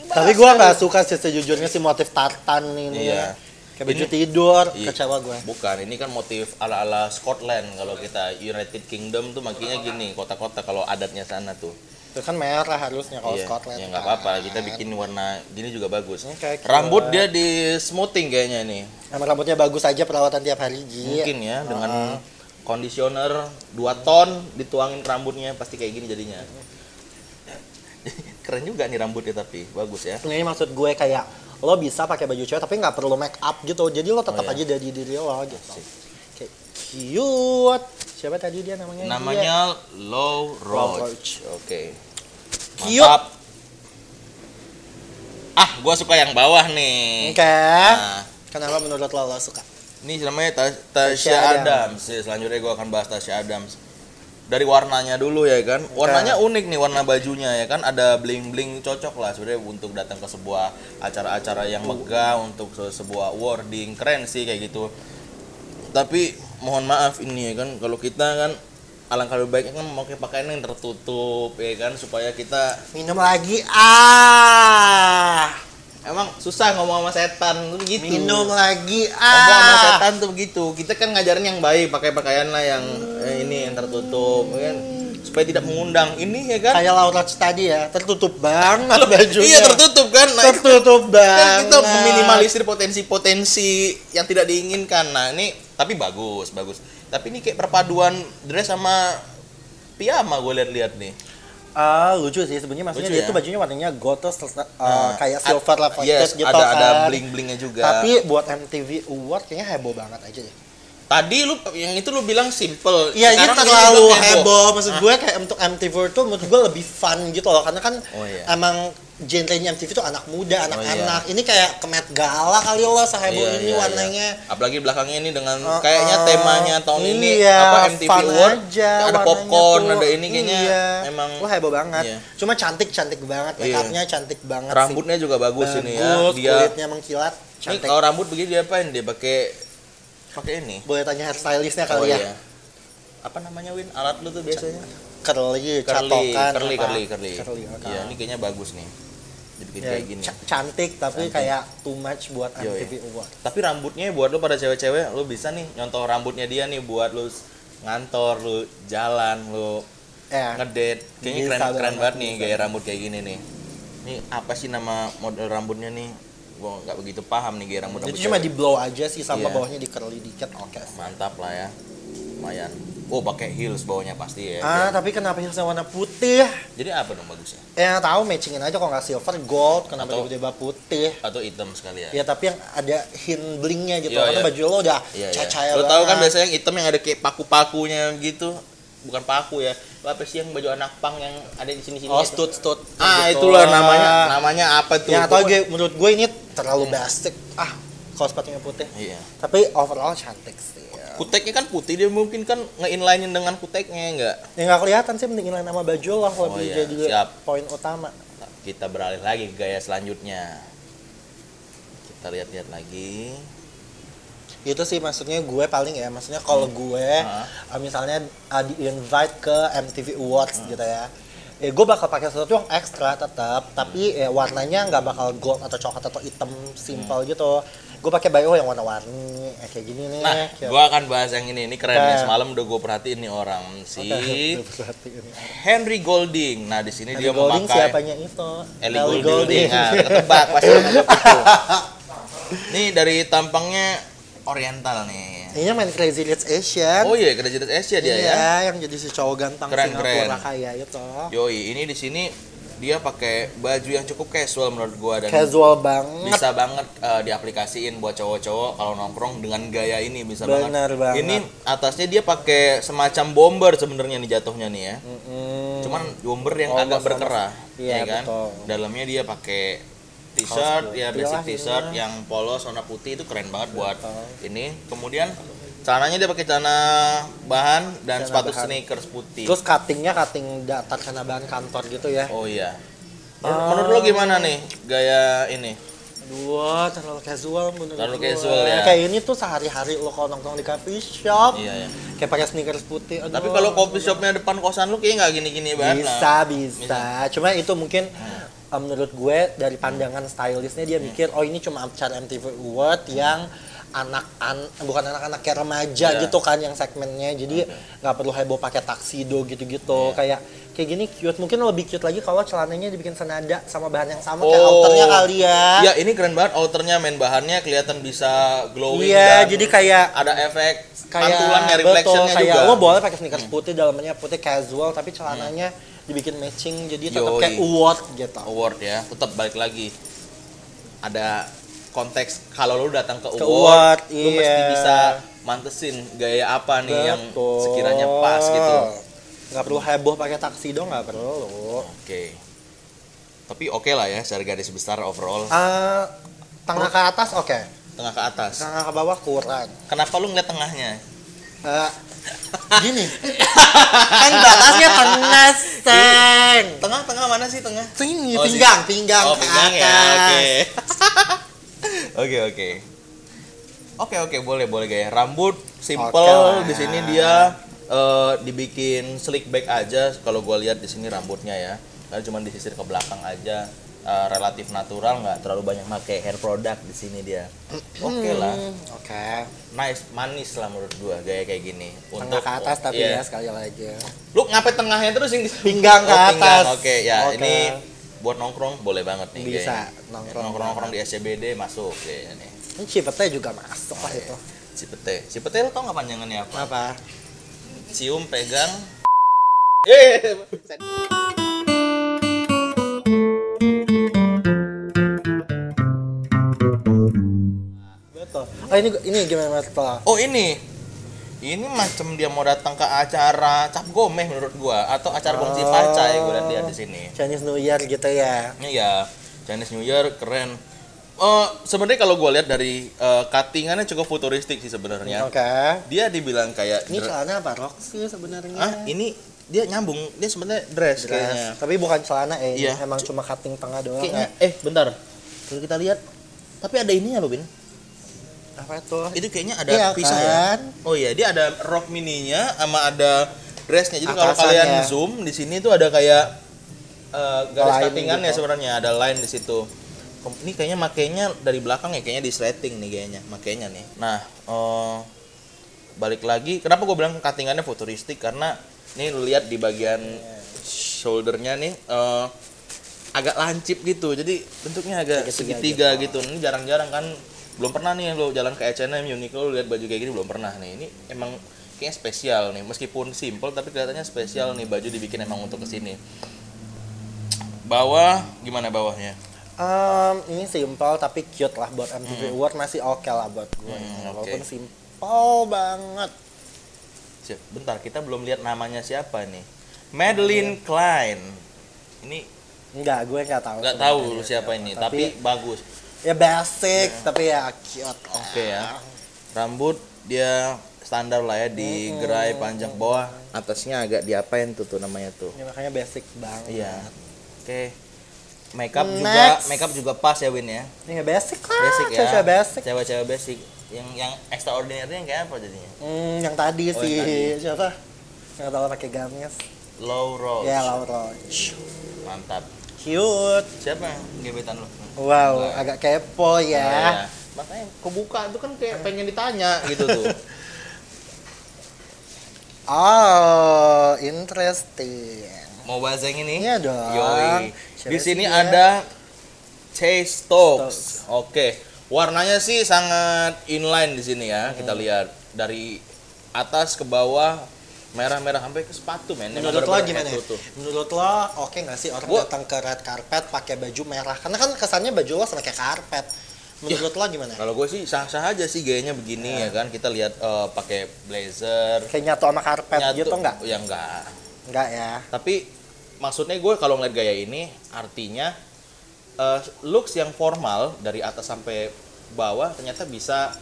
Tapi gue nggak suka sih sejujurnya si motif tartan ini. Iya. Kayak baju tidur, Iya. kecewa gue. bukan ini kan motif ala ala Scotland kalau kita United Kingdom tuh makanya gini kota-kota kalau adatnya sana tuh Itu kan merah harusnya kalau Iya, Scotland. ya nggak kan. apa-apa kita bikin warna gini juga bagus oke. rambut dia di smoothing kayaknya nih Emang rambutnya bagus aja perawatan tiap hari Ji. mungkin ya dengan Ah. conditioner 2 ton dituangin ke rambutnya pasti kayak gini jadinya keren juga nih rambutnya tapi bagus ya Ini maksud gue kayak lo bisa pakai baju cewek tapi nggak perlu make up gitu. Jadi lo tetap Oh, iya. aja dari diri lo gitu. Asik. Cute. Siapa tadi dia namanya? namanya low Low roach oke. Mantap. ah gua suka yang bawah Dia. nih Oke. nah Kenapa menurut lo lo suka? ini namanya Tas- Tasya Tasya Adams. Ya, selanjutnya gua akan bahas Tasya Adams dari warnanya dulu ya kan warnanya unik nih warna bajunya ya kan ada bling bling cocok lah sebenarnya untuk datang ke sebuah acara-acara yang megah untuk se- sebuah awarding keren sih kayak gitu tapi mohon maaf ini ya kan kalau kita kan alangkah lebih baiknya kan memakai pakaian yang tertutup ya kan supaya kita Minum lagi. Ah. emang susah ngomong sama setan tuh begitu Minum lagi. ngomong sama Ah. setan tuh begitu kita kan ngajarin yang baik pakai pakaian lah yang eh, ini yang tertutup ya kan supaya tidak mengundang ini ya kan Kayak Laura tadi ya, tertutup banget bajunya. iya tertutup kan nah, Tertutup kan banget. kita meminimalisir potensi-potensi yang tidak diinginkan nah ini tapi bagus bagus tapi ini kayak perpaduan dress sama piyama gue lihat-lihat nih Ah, lucu sih sebenarnya maksudnya Lucu dia ya? tuh bajunya warnanya terus uh, Nah, kayak silver reflected yes, gitu ada kan. ada bling-blingnya juga Tapi buat MTV Award kayaknya heboh banget aja deh. tadi lu yang itu lu bilang simple Iya, ini terlalu bilang heboh. Maksud gue kayak untuk MTV tuh menurut gue lebih fun gitu loh karena kan Oh, iya. emang genrenya MTV tuh anak muda, Oh, anak-anak. Ini kayak kemet gala kali loh seheboh Iya, ini iya, warnanya. iya. Apalagi belakangnya ini dengan Uh, kayaknya temanya tahun ini iya, apa MTV Award aja ada popcorn, tuh. ada ini kayaknya iya. emang Wah heboh banget. Iya. Cuma cantik cantik banget, Iya. upnya cantik banget. rambutnya juga sih. bagus, ini ya. Bagus, Dia kulitnya mengkilat, ini cantik. kalau rambut begini dia apain? Dia pakai pakai ini. Boleh tanya hairstylistnya Oh kali ya. iya. Apa namanya Win? Alat lu tuh biasanya? Curly, Curly, catokan, curly, curly, curly. Curly, oke. Iya, ini kayaknya bagus nih. Dibikin Ya, kayak gini. ca- cantik tapi Cantik. kayak too much buat Yo, MTV iya. Award. Tapi rambutnya buat lu pada cewek-cewek, lu bisa nih nyontoh rambutnya dia nih buat lu ngantor, lu jalan, lu Ya. ngedate kayaknya keren keren banget, banget nih gaya rambut kayak gini nih ini apa sih nama model rambutnya nih gua nggak begitu paham nih gaya rambut Itu rambut cuma di blow aja sih sama Iya. bawahnya di curly dikit oke. mantap lah ya lumayan oh pakai heels bawahnya pasti ya Ah, tapi kenapa heelsnya warna putih? jadi apa dong bagusnya Ya tahu matchingin aja kok nggak silver gold, kenapa Atau- tiba-tiba putih? atau hitam sekali ya Ya tapi yang ada hint blingnya gitu, Iya, karena iya. baju lo udah iya iya cacaya lo tahu kan biasanya yang hitam yang ada kayak paku-pakunya gitu bukan paku ya apa sih yang baju anak pang yang ada di sini-sini Oh, itu? stud stud. ah Gitu. itulah namanya namanya apa tuh tahu Pokoknya- gue menurut gue ini terlalu basic. Ah, kalau sepatunya putih. iya Tapi overall cantik sih. Ya. kuteknya kan putih dia mungkin kan nge-inline dengan kuteknya enggak Ya nggak kelihatan sih mending lain sama baju lah Oh, lebih iya. jadi Siap. poin utama. kita beralih lagi ke gaya selanjutnya kita lihat-lihat lagi itu sih maksudnya gue paling ya maksudnya kalau gue Ah. uh, misalnya uh, di invite ke MTV Awards gitu ya ya gue bakal pakai sesuatu yang ekstra tetap tapi ya warnanya nggak bakal gold atau coklat atau hitam simple gitu gue pakai bio yang warna-warni ya, kayak gini nih Nah, kayak- gua akan bahas yang ini. Ini keren nih. Oke. Semalam udah gue perhatiin nih orang si. Henry Golding. Nah, di sini dia Goulding memakai siapanya itu Ellie Golding. Nah, ketebak pasti itu. Nih dari tampangnya oriental nih. Ini main Crazy Rich Asian. Oh iya, Crazy Rich Asia dia ya. Iya, yang jadi si cowok ganteng Keren, Singapura keren. kaya itu. Yoi, ini di sini dia pakai baju yang cukup casual menurut gua dan Casual banget. bisa banget eh, diaplikasiin buat cowok-cowok kalau nongkrong dengan gaya ini bisa Benar banget. Ini atasnya dia pakai semacam bomber sebenarnya nih jatuhnya nih ya. Mm-mm. Cuman bomber yang Oh, agak berkerah, Iya, ya kan? betul. Dalamnya dia pakai t-shirt ya basic t-shirt yang polos warna putih itu keren banget buat Betul. ini. Kemudian celananya dia pakai celana bahan dan Celana sepatu bahan. sneakers putih. Terus cuttingnya cutting datar karena bahan kantor gitu ya. oh iya. Ah. Menurut, menurut lo gimana nih gaya ini? Aduh, terlalu casual menurut Terlalu gua. casual ya. Kayak ini tuh sehari-hari lo kalau nongkrong di coffee shop, Iya ya. kayak pakai sneakers putih. Aduh. Tapi kalau coffee shopnya depan kosan lu kayak nggak gini-gini banget. bisa, bisa, Cuma itu mungkin uh, menurut gue dari pandangan stylistnya dia mikir, oh ini cuma acara MTV Award yang anak an bukan anak-anak kayak remaja Iya. gitu kan yang segmennya. Jadi nggak perlu heboh pakai taksido gitu-gitu. Kayak kayak gini cute. Mungkin lebih cute lagi kalau celananya dibikin senada sama bahan yang sama kayak outernya kali ya. Iya, ini keren banget outernya main bahannya kelihatan bisa glowing iya dan jadi kayak ada efek kayak pantulannya betul reflectionnya kayak juga. lo boleh pakai sneakers putih dalamnya putih casual tapi celananya dibikin matching jadi tetap Yoi. kayak award gitu. Award ya, tetap balik lagi. Ada konteks kalau lu datang ke, Ke award, lu mesti iya. bisa mantesin gaya apa nih yang Betul. sekiranya pas gitu. nggak perlu heboh pakai taksido nggak perlu Oke. Tapi oke lah ya secara garis besar overall. Ah, tengah ke atas oke Tengah ke atas. tengah ke bawah kurang Kenapa lu ngeliat tengahnya? Eh, gini kan batasnya tengah seng Tengah-tengah mana sih tengah? sini Oh, pinggang pinggang Oh, ke pinggang ya. atas Oke. Oke, oke. Oke, boleh, boleh gaya. Rambut simple Oke lah. di sini dia eh, dibikin slick back aja kalau gua lihat di sini rambutnya ya. Karena cuma disisir ke belakang aja. Eh, relatif natural nggak terlalu banyak pakai hair product di sini dia. Oke lah. Hmm, oke Nice, manis lah menurut gua gaya kayak gini. tengah ke atas tapi iya. ya sekali lagi Lu ngapain tengahnya terus yang Pinggang ke Oh, atas. Oke, ya Oke. ini buat nongkrong boleh banget nih Bisa, kayaknya. nongkrong nongkrong-nongkrong di SCBD masuk kayaknya nih. ini cipetnya juga masuk lah itu Cipete. Cipete lu tau nggak panjangannya apa? apa Cium, pegang. Eh, betul oh ini ini gimana betul oh ini. Ini macam dia mau datang ke acara cap gomeh menurut gua atau acara gongsi Oh. pacai gua lihat dia di sini. Chinese New Year gitu ya Iya, Chinese New Year keren. Eh sebenarnya kalau gua lihat dari eh, cuttingannya cukup futuristik sih sebenarnya. oke Dia dibilang kayak ini celana apa rok sih sebenarnya ah ini dia nyambung dia sebenarnya dress, Dress. kayaknya tapi bukan celana eh Iya. emang cuma cutting tengah doang kayaknya ya. eh bentar kalau kita lihat tapi ada ininya loh bin apa tuh itu kayaknya ada Iya pisah ya? kan? oh iya dia ada rok mininya sama ada dressnya jadi kalau kalian zoom di sini tuh ada kayak eh, garis Line cuttingannya gitu. sebenarnya. Ada line di situ. Ini kayaknya makainya dari belakang ya kayaknya di sleting nih kayaknya makainya nih. Nah eh, balik lagi kenapa gue bilang cuttingannya futuristik? Karena ini lihat di bagian shouldernya nih eh, agak lancip gitu. Jadi bentuknya agak Segitiga segitiga gitu. Ini jarang-jarang kan belum pernah nih lo jalan ke H&M Uniqlo lu lihat baju kayak gini belum pernah nih. Ini emang kayaknya spesial nih. Meskipun simple tapi kelihatannya spesial nih baju dibikin emang untuk ke sini. Bawah gimana bawahnya? Em, ini simple tapi cute lah buat MTV Award. Masih oke lah buat gue. Hmm, walaupun simple banget. Siap, bentar. Kita belum lihat namanya siapa nih. Madeline Klein. Ini enggak gue nggak tahu nggak tahu sebenarnya siapa ini Tapi- tapi bagus ya basic tapi ya cute Oke ya. Rambut dia standar lah ya di gerai panjang bawah. Atasnya agak diapain tuh tuh namanya tuh. ini makanya basic banget Iya. Oke. Makeup juga Next. makeup juga pas ya Win ya. ini ya basic lah Basic ya. cewek basic Cewek-cewek basic. Yang yang extraordinary yang kayak apa jadinya? Hmm, yang tadi Oh, sih yang siapa? Yang tahu pakai gamis. Low roach. Ya, Lauroch. Mantap. Cute. Siapa yang gebetan lu? Wow, Enggak. agak kepo ya. Iya. Makanya kebuka itu kan kayak pengen ditanya gitu tuh. Oh, interesting. Mau bahas yang ini? Iya dong. Yoi. Di sini dia? ada Chase Talks. Oke. Warnanya sih sangat inline di sini ya. Kita Hmm. lihat dari atas ke bawah merah-merah sampai ke sepatu men. Menurut lo gimana? ya? Menurut lo oke nggak sih orang datang ke red carpet pakai baju merah? Karena kan kesannya baju lo sama kayak karpet. Menurut lo gimana? Kalau gue sih sah-sah aja sih gayanya begini Iya. ya kan. Kita lihat eh, pakai blazer. Kayak nyatu sama karpet nyatu. gitu nggak? Ya enggak. Nggak ya. Tapi maksudnya gue kalau ngeliat gaya ini artinya eh, looks yang formal dari atas sampai bawah ternyata bisa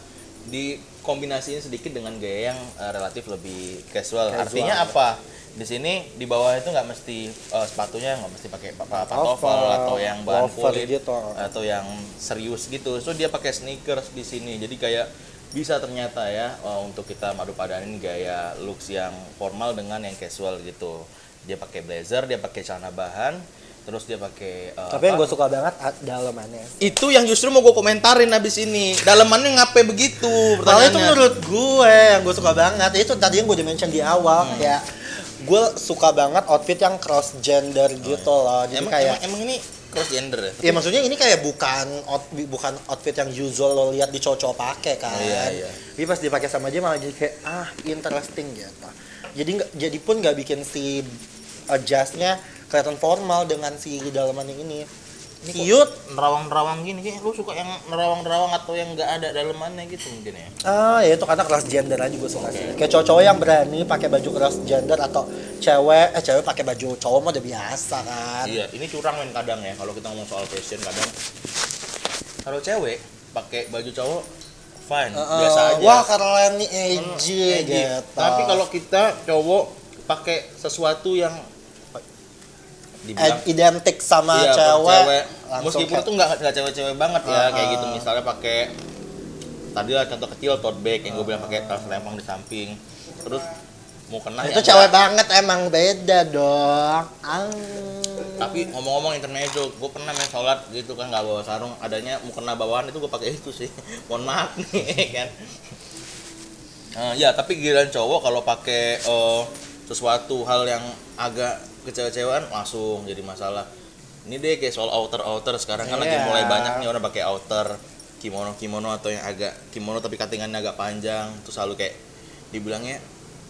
dikombinasiin sedikit dengan gaya yang eh, relatif lebih casual. Casual. Artinya apa? Di sini di bawah itu nggak mesti eh, sepatunya nggak mesti pakai pa- pa- pantofel atau yang bahan kulit gitu. atau yang serius gitu. So dia pakai sneakers di sini. Jadi kayak bisa ternyata ya eh, untuk kita madu padanin gaya looks yang formal dengan yang casual gitu. Dia pakai blazer, dia pakai celana bahan, terus dia pakai eh, Tapi yang gue suka banget dalamannya. itu yang justru mau gue komentarin abis ini. Dalemannya ngapain begitu? Kalau itu menurut gue yang gue suka banget itu tadi yang gue udah mention di awal Hmm. kayak gue suka banget outfit yang cross gender gitu loh. Jadi emang, kayak emang, emang ini cross gender ya? Ya maksudnya ini kayak bukan out, bukan outfit yang usual lo lihat di cowok-cowok pakai kan. Oh, iya, iya. Tapi pas dipakai sama dia malah jadi kayak ah interesting gitu. Jadi nggak jadi pun nggak bikin si adjustnya kelihatan formal dengan si dalaman yang ini. Ini Cute. nerawang-nerawang gini kayak lu suka yang nerawang-nerawang atau yang nggak ada dalemannya gitu mungkin ya. Ah ya itu karena cross gender aja gue suka sih. Kayak cowok-cowok yang berani pakai baju cross gender atau cewek eh cewek pakai baju cowok mah udah biasa kan. Iya, ini curang men kadang ya kalau kita ngomong soal fashion kadang kalau cewek pakai baju cowok fine, eh, biasa aja. Wah keren nih edgy Edgy. gitu. Tapi kalau kita cowok pakai sesuatu yang dibilang Eh, identik sama iya, cewek, langsung meskipun kayak- itu nggak nggak cewek-cewek banget ya Ah, kayak ah. gitu misalnya pakai tadi lah contoh kecil tote bag yang gue bilang pakai tas lempang di samping terus mau kena Nah, ya itu enggak. cewek banget emang beda dong. Ah. tapi ngomong-ngomong intermezzo gue pernah main sholat gitu kan nggak bawa sarung adanya mau kena bawaan itu gue pakai itu sih mohon maaf nih kan Eh, ya tapi giliran cowok kalau pakai eh, sesuatu hal yang agak kecewa-cewaan langsung jadi masalah ini deh kayak soal outer outer sekarang kan lagi Iya. mulai banyak nih orang pakai outer kimono kimono atau yang agak kimono tapi katingannya agak panjang terus selalu kayak dibilangnya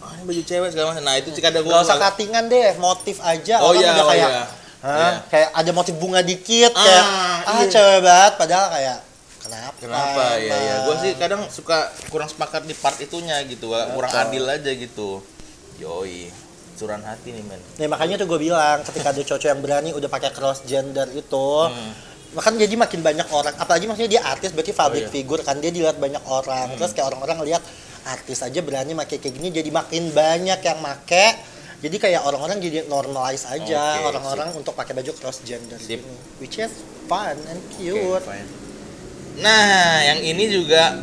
ah ini baju cewek segala macam nah itu sih kadang gue usah cuttingan deh, motif aja. Oh Orang iya, udah oh kayak, iya. Hah? Iya. kayak ada motif bunga dikit, Ah, kayak ah iya. cewek banget, padahal kayak kenapa? Kenapa ya ya? Gue sih kadang suka kurang sepakat di part itunya gitu, kurang Betul. adil aja gitu. Yoi, curahan hati nih men. Nih makanya tuh gue bilang ketika ada cowok yang berani udah pakai cross gender itu, Hmm. makan jadi makin banyak orang. Apalagi maksudnya dia artis berarti Oh, iya. public figure kan dia dilihat banyak orang. Hmm. Terus kayak orang-orang lihat artis aja berani pakai kayak gini jadi makin banyak yang make. Jadi kayak orang-orang jadi normalize aja orang-orang untuk pakai baju cross gender Sip. gini. Which is fun and cute. fine. Nah, yang ini juga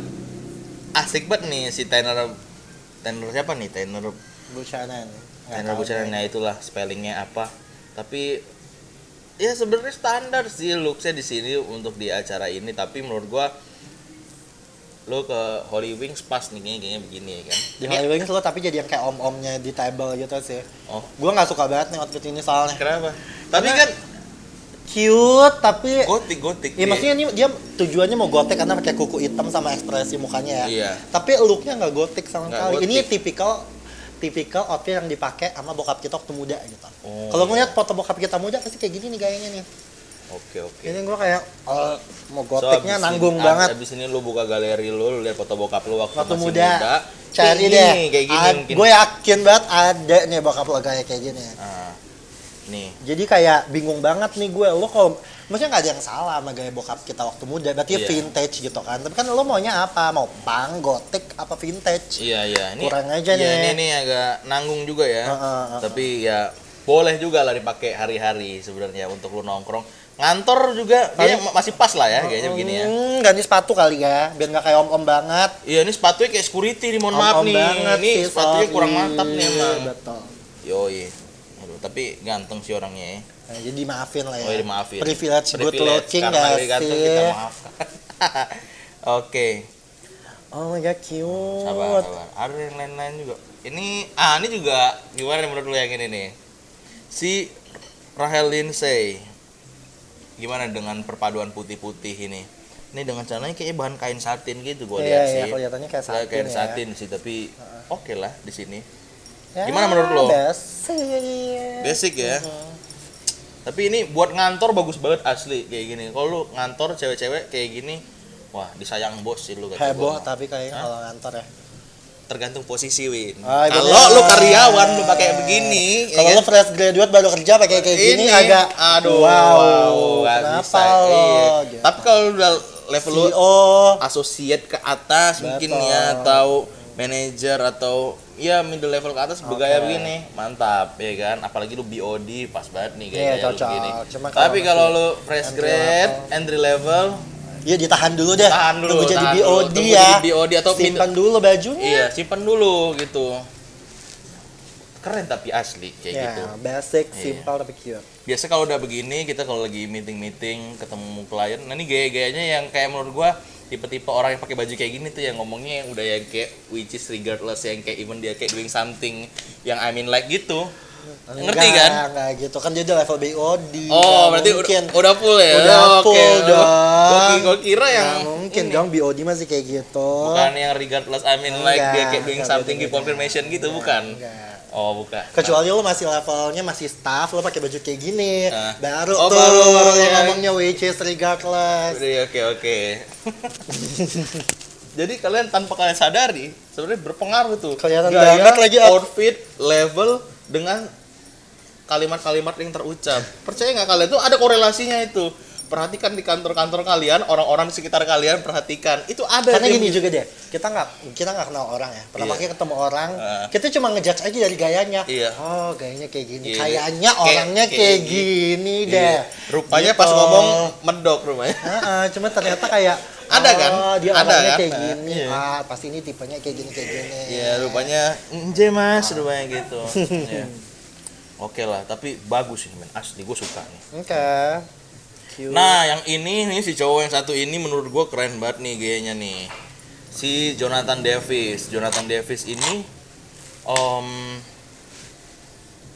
asik banget nih si tenor tenor siapa nih? Tenor Buchanan. Buchanan deh. nah itulah spellingnya apa. Tapi ya sebenarnya standar sih looksnya di sini untuk di acara ini tapi menurut gua lo ke Holy Wings pas nih kayaknya, kayaknya begini ya kan Di Holy Wings lo tapi jadi yang kayak om-omnya di table gitu sih. oh Gue nggak suka banget nih outfit ini soalnya. kenapa tapi Karena- kan Cute tapi gotik gotik Iya maksudnya ini dia tujuannya mau gotek karena pakai kuku hitam sama ekspresi mukanya ya. Iya. Tapi looknya nggak gotik sama sekali. Ini gotik. tipikal tipikal outfit yang dipakai sama bokap kita waktu muda gitu. Oh, Kalau iya. ngeliat foto bokap kita muda pasti kayak gini nih gayanya nih. oke oke Ini gua kayak oh, mau So, goteknya abis nanggung ini, banget. abis ini lu buka galeri lu, lu lihat foto bokap lu waktu, Waktu masih muda. muda. Cari kayak deh. kayak gini mungkin Gue yakin banget ada nih bokap lo kayak kayak gini. Ah, nih Jadi kayak bingung banget nih gue. Lo kalau maksudnya nggak ada yang salah sama gaya bokap kita waktu muda. Berarti Iya. vintage gitu kan. Tapi kan lo maunya apa? Mau punk, gotik, apa vintage? iya iya ini Kurang aja iya, nih. ini nih agak nanggung juga ya Heeh, heeh. tapi ya boleh juga lah dipakai hari-hari sebenarnya untuk lu nongkrong ngantor juga dia masih pas lah ya kayaknya begini ya. Hmm, ganti sepatu kali ya, biar nggak kayak om-om banget. Iya ini sepatunya kayak security nih mohon maaf Om-om nih. banget Ini sih, sepatunya sorry. kurang mantap nih emang. Betul. Yoi. Aduh, tapi ganteng sih orangnya ya. Nah, jadi maafin lah ya. Oh, iya, maafin. Privilege, good Privilege, looking karena gak sih? kita maafkan. Oke. Oh my god, cute. Sabar, sabar. Ada yang lain-lain juga. Ini ah ini juga gimana menurut lu yang ini nih? Si Rahel Lindsay. Gimana dengan perpaduan putih-putih ini? Ini dengan celananya kayaknya bahan kain satin gitu gua Iya, lihat iya, sih. kelihatannya kayak Kayak satin kain ya. satin sih, tapi oke lah di sini. Ya, Gimana menurut lo? Basic. Basic ya. Mhm. Tapi ini buat ngantor bagus banget asli kayak gini. Kalau lu ngantor cewek-cewek kayak gini, wah disayang bos sih lu kata Heboh gua. tapi Hah? kalau ngantor ya. Tergantung posisi Win. Ah, Kalau lu karyawan lu pakai begini, ya Kalau kan? lo fresh graduate baru kerja pakai kayak gini Ini, agak aduh, wow, wow, kenapa bisa, lo? iya. Gitu. Tapi kalau udah level lu CEO associate ke atas mungkin Betul. ya atau manager atau ya middle level ke atas bergaya Oke. begini mantap ya kan apalagi lu BOD pas banget nih Iya, kayak gaya lu cocok. begini Cuma tapi kalau lu fresh entry grade level. entry level Iya ditahan dulu deh. Tahan dulu, Tunggu jadi tahan dulu. BOD Tunggu ya. jadi BOD atau simpan dulu bajunya. iya simpan dulu gitu keren tapi asli kayak Ya, gitu basic, Iya. simple tapi cute. biasa kalau udah begini kita kalau lagi meeting meeting ketemu klien nah ini gaya-gayanya yang kayak menurut gua tipe-tipe orang yang pakai baju kayak gini tuh yang ngomongnya yang udah yang kayak which is regardless yang kayak even dia kayak doing something yang I mean like gitu ngerti Enggak, kan Enggak gitu kan dia udah level BOD. oh berarti mungkin. udah, udah full ya Udah Oh, full oke. dong. Gua, gua kira yang Nggak mungkin ini. dong BOD masih kayak gitu. bukan yang regardless I mean like dia Enggak, kayak doing enggak, something give confirmation gitu bukan Enggak. Oh bukan Kecuali lo masih levelnya masih staff, lo pakai baju kayak gini, Ah. baru Oh, tuh baru, baru, lo ya. ngomongnya which is regardless. Oke oke. Jadi kalian tanpa kalian sadari sebenarnya berpengaruh tuh. Kelihatan Gaya, banget lagi, outfit, level dengan kalimat-kalimat yang terucap. Percaya nggak kalian tuh ada korelasinya itu. Perhatikan di kantor-kantor kalian, orang-orang di sekitar kalian perhatikan. Itu ada Karena gini juga deh, kita nggak kita nggak kenal orang ya. Pertama Iya. kali ketemu orang, Ah. kita cuma ngejudge aja dari gayanya. Iya. Oh, gayanya kayak gini. Iya. Kayaknya Kayak- orangnya kayak kayak, gini. gini Iya. deh. Rupanya Gitu. pas ngomong medok rupanya. Heeh, cuma ternyata kayak Ada kan? oh, dia Ada orangnya kan? kayak Nah, gini. iya. Ah, pasti ini tipenya kayak gini kayak gini. Iya, rupanya nje mas, rupanya gitu. Iya. Oke lah, tapi bagus sih men. Asli gue suka nih. Oke. Nah, yang ini nih si cowok yang satu ini menurut gue keren banget nih gayanya nih. Si Jonathan Davis. Jonathan Davis ini om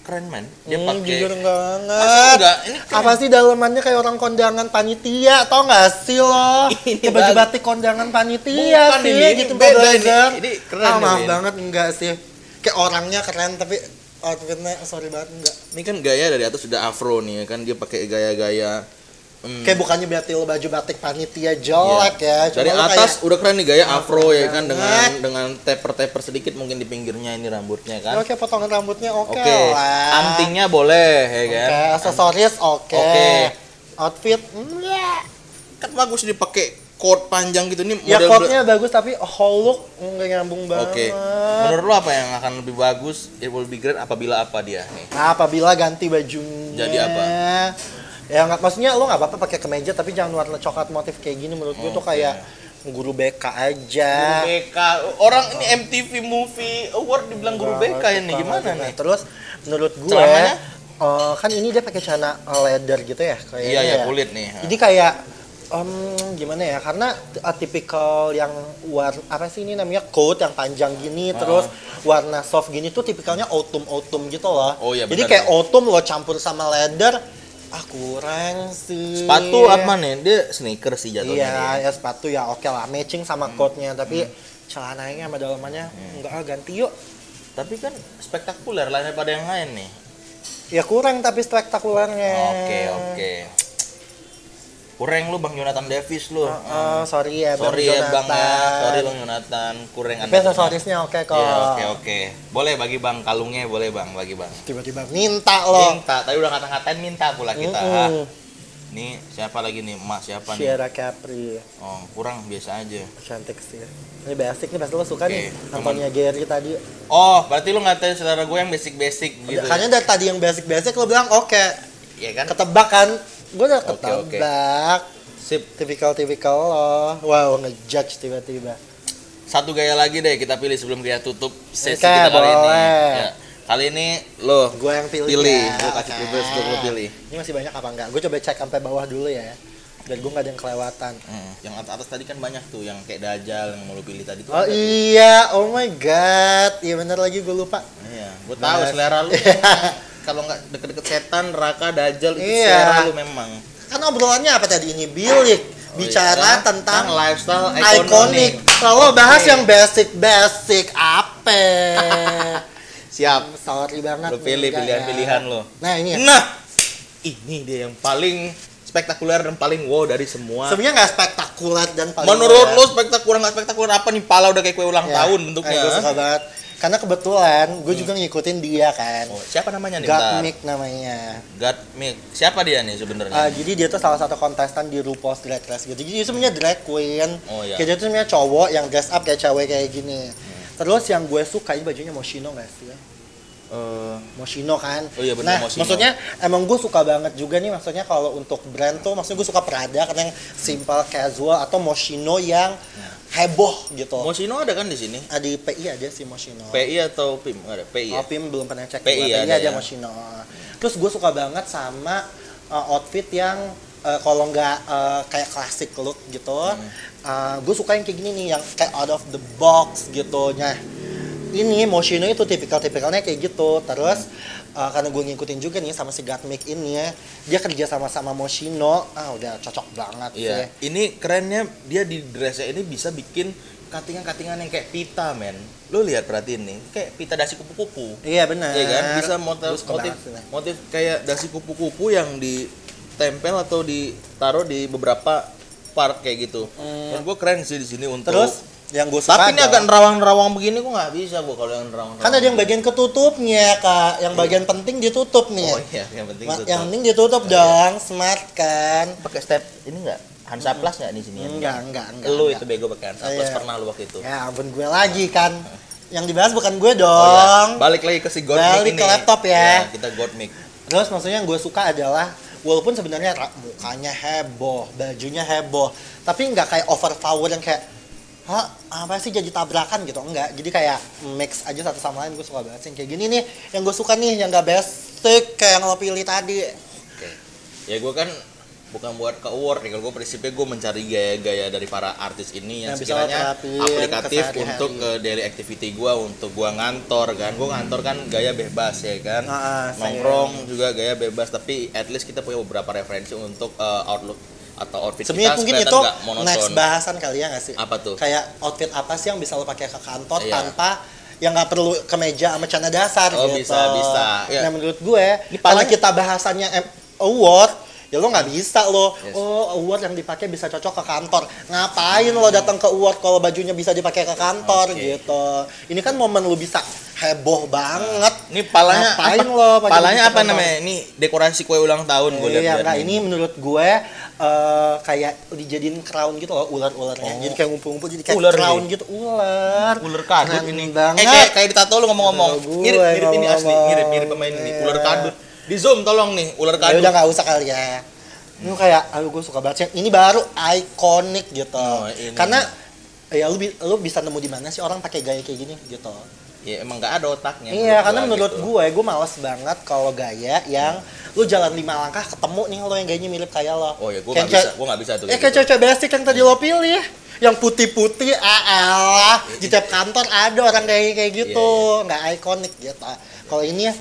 keren men. Dia Hmm, pakai jujur banget. enggak? Ini keren. Apa sih dalamannya kayak orang kondangan panitia, tau gak sih lo? Ini baju batik kondangan panitia Bukan sih, ini, gitu beda ini. Ini keren Ah, maaf banget enggak sih. Kayak orangnya keren tapi outfitnya sorry banget enggak. Ini kan gaya dari atas sudah afro nih kan dia pakai gaya-gaya hmm, Kayak bukannya berarti lo baju batik panitia jelek ya, Iya. cuma Dari atas kayak, udah keren nih gaya afro ya kan dengan dengan taper-taper sedikit mungkin di pinggirnya ini rambutnya kan. Oke, potongan rambutnya oke Oke, lah. antingnya boleh ya Oke, kan. aksesoris oke. Oke. Outfit enggak. Kan bagus dipakai coat panjang gitu nih Ya model coatnya bagus tapi whole look nggak nyambung banget. Oke. Menurut lo apa yang akan lebih bagus? It will be great apabila apa dia nih? Nah, apabila ganti bajunya. Jadi apa? Ya nggak maksudnya lo nggak apa-apa pakai kemeja tapi jangan warna coklat motif kayak gini menurut gue tuh kayak guru BK aja. Guru BK. Orang ini MTV Movie Award dibilang guru BK ini Suka gimana nih? Terus menurut gue Celananya? eh, kan ini dia pakai celana leather gitu ya kayaknya. Iya ya ya. kulit nih. Jadi kayak em, gimana ya? Karena uh, tipikal yang war apa sih ini namanya coat yang panjang gini terus warna soft gini tuh tipikalnya autumn autumn gitu loh. Oh, iya, Jadi kayak ya. autumn lo campur sama leather ah kurang sih. Sepatu apa nih? Dia sneaker sih jatuhnya Iya, dia. Hmm. ya sepatu ya oke lah matching sama coatnya tapi celananya sama dalamannya Hmm. enggak ah, ganti yuk. Tapi kan spektakuler lah daripada yang lain nih. Ya kurang tapi spektakulernya. Oke oke. Kurang lu Bang Jonathan Davis lu. Oh, sorry ya Sorry ya Bang ya. Sorry Bang Jonathan. Kurang Tapi aksesorisnya oke kok. Iya oke oke. Boleh bagi Bang kalungnya boleh Bang bagi Bang. Tiba-tiba minta loh. Minta, tadi udah ngata-ngatain minta pula kita. Mm-mm. Nih siapa lagi nih? Emak siapa nih? Sierra Capri Oh, kurang biasa aja. cantik sih. Ini basic nih pasti lo suka Oke, nih. Antonia Gary tadi. Oh, berarti lu ngatain saudara gue yang basic-basic gitu. Kayaknya dari tadi yang basic-basic lo bilang oke. Iya kan? Ketebak kan? Gue udah Oke, oke. ketebak. Sip. Tipikal-tipikal lo. Wow, ngejudge tiba-tiba. Satu gaya lagi deh kita pilih sebelum kita tutup sesi Oke, kita kali ini. boleh. Ya. Kali ini lo Gue yang pilih. pilih, ya. lo kasih Oke. privilege untuk lo pilih. Ini masih banyak apa enggak? Gue coba cek sampai bawah dulu ya. Dan gue nggak ada yang kelewatan. Hmm, yang atas, atas tadi kan banyak tuh yang kayak dajal yang mau lo pilih tadi tuh. Oh ada tuh. iya, oh my god. Iya bener lagi gue lupa. Iya, gue tahu selera lu. Kalau nggak deket-deket setan, neraka, dajal itu Iya. lu memang. Kan obrolannya apa tadi ini? Bilik. Bicara iya. tentang lifestyle ikonik. Kalau bahas yang basic-basic apa? Siap. Sorry banget. Lo pilih pilihan-pilihan ya. lo. Nah ini ya. Nah, ini dia yang paling spektakuler dan paling wow dari semua. Sebenarnya nggak spektakuler dan paling Menurut wow lo ya. spektakuler nggak spektakuler apa nih? Pala udah kayak kue ulang Ya. tahun Eh, bentuknya. gue suka banget. Karena kebetulan gue juga ngikutin dia kan. Oh, siapa namanya nih? Gatmik namanya. Gatmik. Siapa dia nih sebenarnya? Ah, jadi dia tuh salah satu kontestan di RuPaul's Drag Race gitu. Jadi dia sebenarnya drag queen. Oh, iya. Kayak dia tuh sebenarnya cowok yang dress up kayak cewek kayak gini. Terus yang gue suka ini bajunya Moschino gak sih? ya? Eh, Moschino kan. Oh iya, bener, nah, Moschino. maksudnya emang gue suka banget juga nih maksudnya kalau untuk brand tuh maksudnya gue suka Prada karena yang simple casual atau Moschino yang heboh gitu. Moschino ada kan di sini? Ah, di PI ada sih Moschino. PI atau PIM? Ada PI ya? Oh, Pim belum pernah cek. PI Gua. ada ada ya? Moschino. Terus gue suka banget sama uh, outfit yang uh, kalau nggak uh, kayak klasik look gitu, Hmm. gue suka yang kayak gini nih, yang kayak out of the box gitu. Nah, ini Moschino itu tipikal-tipikalnya kayak gitu. Terus uh, karena gue ngikutin juga nih sama si Gatmik ini ya, dia kerja sama sama Moschino, ah udah cocok banget Iya. sih. Ini kerennya dia di dressnya ini bisa bikin katingan-katingan yang kayak pita, men. Lo lihat perhatiin nih, kayak pita dasi kupu-kupu. Iya benar. Iya kan? Bisa motif motif, motif kayak dasi kupu-kupu yang ditempel atau ditaruh di beberapa part kayak gitu. Hmm. Dan gue keren sih di sini untuk Terus yang gue suka tapi ini agak nerawang-nerawang begini gue nggak bisa bu kalau yang nerawang Kan ada yang bagian ketutupnya, Kak. Yang bagian penting ditutup nih. oh iya yang penting Ma- tutup. yang penting ditutup dong, smart kan? pakai step ini enggak Hansaplas nggak di sini ya? Enggak, enggak, enggak. lu enggak. itu bego pakai Hansaplas Iya. pernah lu waktu itu Ya ampun gue lagi kan. Yang dibahas bukan gue Oh, dong. iya. balik lagi ke si God Balik Mic ke ini. laptop ya. kita God Mic Terus maksudnya yang gue suka adalah walaupun sebenarnya mukanya heboh, bajunya heboh, tapi nggak kayak overpower yang kayak Hah, apa sih jadi tabrakan gitu? Enggak, jadi kayak mix aja satu sama lain gue suka banget sih kayak gini nih yang gue suka nih yang gak basic kayak yang lo pilih tadi Oke. Ya gue kan bukan buat ke award nih. Kalau gue prinsipnya gue mencari gaya-gaya dari para artis ini yang Yang sekiranya aplikatif kesehari-hari. untuk ke daily activity gue, untuk gue ngantor kan. Gue ngantor kan gaya bebas ya kan. Ah, saya- Nongkrong juga gaya bebas. Tapi at least kita punya beberapa referensi untuk uh, outlook atau outfit Sebenarnya kita mungkin itu next bahasan kali ya nggak sih? Apa tuh? Kayak outfit apa sih yang bisa lo pakai ke kantor Iya. tanpa yang nggak perlu kemeja sama celana dasar Oh, gitu. bisa, bisa. Nah menurut gue, Ini karena paling- kita bahasannya award, ya lo nggak bisa lo. Yes. Oh award yang dipakai bisa cocok ke kantor. Ngapain lo datang ke award kalau bajunya bisa dipakai ke kantor Oke. gitu? Ini kan momen lo bisa heboh banget. Ini palanya Ngapain apa? lo palanya apa namanya? Ini dekorasi kue ulang tahun gue Iya, lihat. enggak, ini menurut gue eh, kayak dijadiin crown gitu loh ular-ularnya. Oh. Jadi kayak ngumpul-ngumpul jadi kayak Ular crown nih? gitu, ular. ular kadut ini. banget. Eh kayak kayak ditato lu ngomong-ngomong. Mirip mirip ini asli, mirip mirip pemain ini. Ular Iya. kadut. Di zoom tolong nih, ular Ya kadut. udah nggak usah kali ya. Ini kayak, aduh gue suka banget. sih. Ini baru ikonik gitu. Oh, ini. Karena ya lu, lu bisa nemu di mana sih orang pakai gaya kayak gini gitu. Ya emang nggak ada otaknya. Iya, karena gua menurut gitu. gue, gue males banget kalau gaya yang lu jalan lima langkah ketemu nih lo yang gayanya mirip kayak lo. Oh ya, gue nggak bisa, gue nggak bisa tuh. Eh kayak cewek basic yang tadi lo pilih yang putih-putih ah elah. di tiap kantor ada orang kayak kayak gitu Iya, nggak ikonik gitu kalau ini ya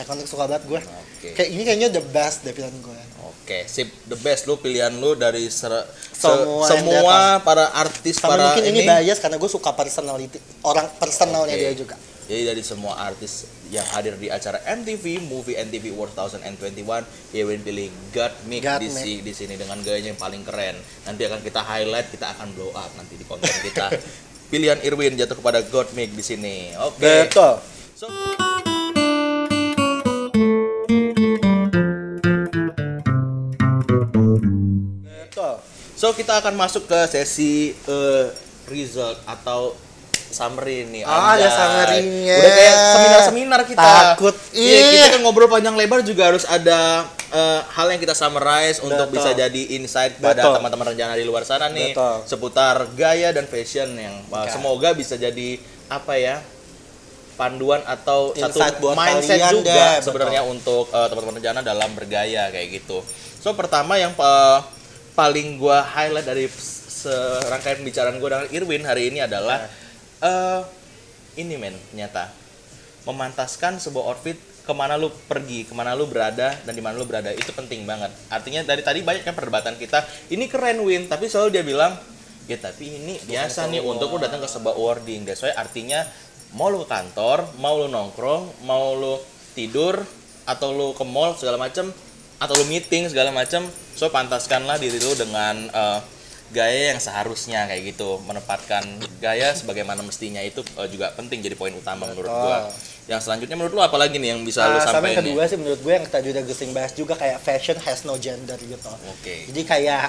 ikonik suka banget gue Oke. kayak ini kayaknya the best deh pilihan gue Oke, sip the best lu pilihan lu dari ser- se- Semua semua para artis sama para mungkin ini, bias karena gue suka personality orang personalnya Oke. dia juga Jadi dari semua artis yang hadir di acara MTV Movie MTV Awards 2021, Yewin pilih God Mick God di, si- di sini dengan gayanya yang paling keren. Nanti akan kita highlight, kita akan blow up nanti di konten kita. Pilihan Irwin jatuh kepada God Mick di sini. Oke. betul So- So kita akan masuk ke sesi eh, result atau summary nih. Ah, ada summary-nya. Udah kayak seminar-seminar kita. Takut. Iya, Ih. kita kan ngobrol panjang lebar juga harus ada eh, hal yang kita summarize untuk Betul. bisa jadi insight pada teman-teman rencana di luar sana nih Betul. seputar gaya dan fashion yang uh, semoga bisa jadi apa ya panduan atau satu Insight buat mindset juga sebenarnya untuk uh, teman-teman rencana dalam bergaya kayak gitu. So pertama yang uh, paling gua highlight dari serangkaian pembicaraan gua dengan Irwin hari ini adalah eh ini men ternyata memantaskan sebuah outfit ke mana lu pergi, ke mana lu berada dan di mana lu berada. Itu penting banget. Artinya dari tadi banyak kan perdebatan kita, ini keren Win, tapi selalu dia bilang ya tapi ini biasa nih untuk lu datang ke sebuah wording. That's why artinya mau lu ke kantor, mau lu nongkrong, mau lu tidur atau lu ke mall segala macem atau lu meeting segala macem, so pantaskanlah diri lu dengan eh, gaya yang seharusnya kayak gitu. Menempatkan gaya sebagaimana mestinya itu eh, juga penting jadi poin utama menurut gua. Yang selanjutnya menurut lu apa lagi nih yang bisa lu Nah, sama sampaikan yang kedua sih menurut gue yang tadi udah Gusing bahas juga kayak fashion has no gender gitu. oke. Jadi kayak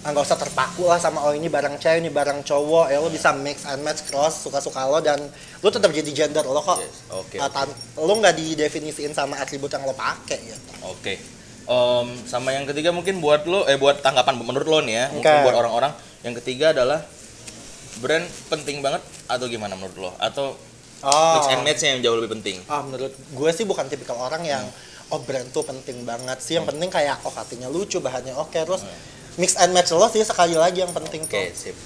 ah, nggak usah terpaku lah sama oh ini barang cewek ini barang cowok. Ya lo bisa mix and match cross suka-suka lo dan lo tetap jadi gender lo kok. Yes, oke, Ah, tan- lo nggak didefinisiin sama atribut yang lo pakai gitu. Oke Em, sama yang ketiga mungkin buat lo eh buat tanggapan menurut lo nih ya mungkin Oke. buat orang-orang yang ketiga adalah brand penting banget atau gimana menurut lo atau oh mix and match yang jauh lebih penting ah menurut gue sih bukan tipikal orang yang Hmm. oh brand tuh penting banget sih yang penting kayak oh hatinya lucu bahannya oke terus mix and match lo sih sekali lagi yang penting Hmm. Oke, tuh sip.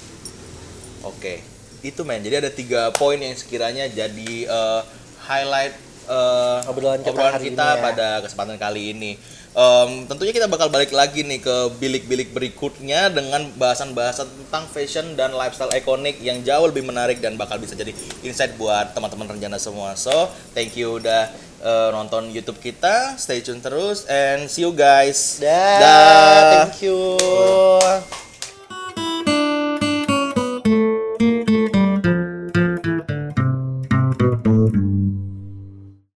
Oke. Itu men. Jadi ada tiga poin yang sekiranya jadi eh, highlight eh, Obrolan kita hari kita ini ya. pada kesempatan kali ini. Em, tentunya kita bakal balik lagi nih ke bilik-bilik berikutnya dengan bahasan-bahasan tentang fashion dan lifestyle ikonik yang jauh lebih menarik dan bakal bisa jadi insight buat teman-teman rencana semua. So, thank you udah eh, nonton YouTube kita. Stay tune terus and see you guys. Dah, Dah. thank you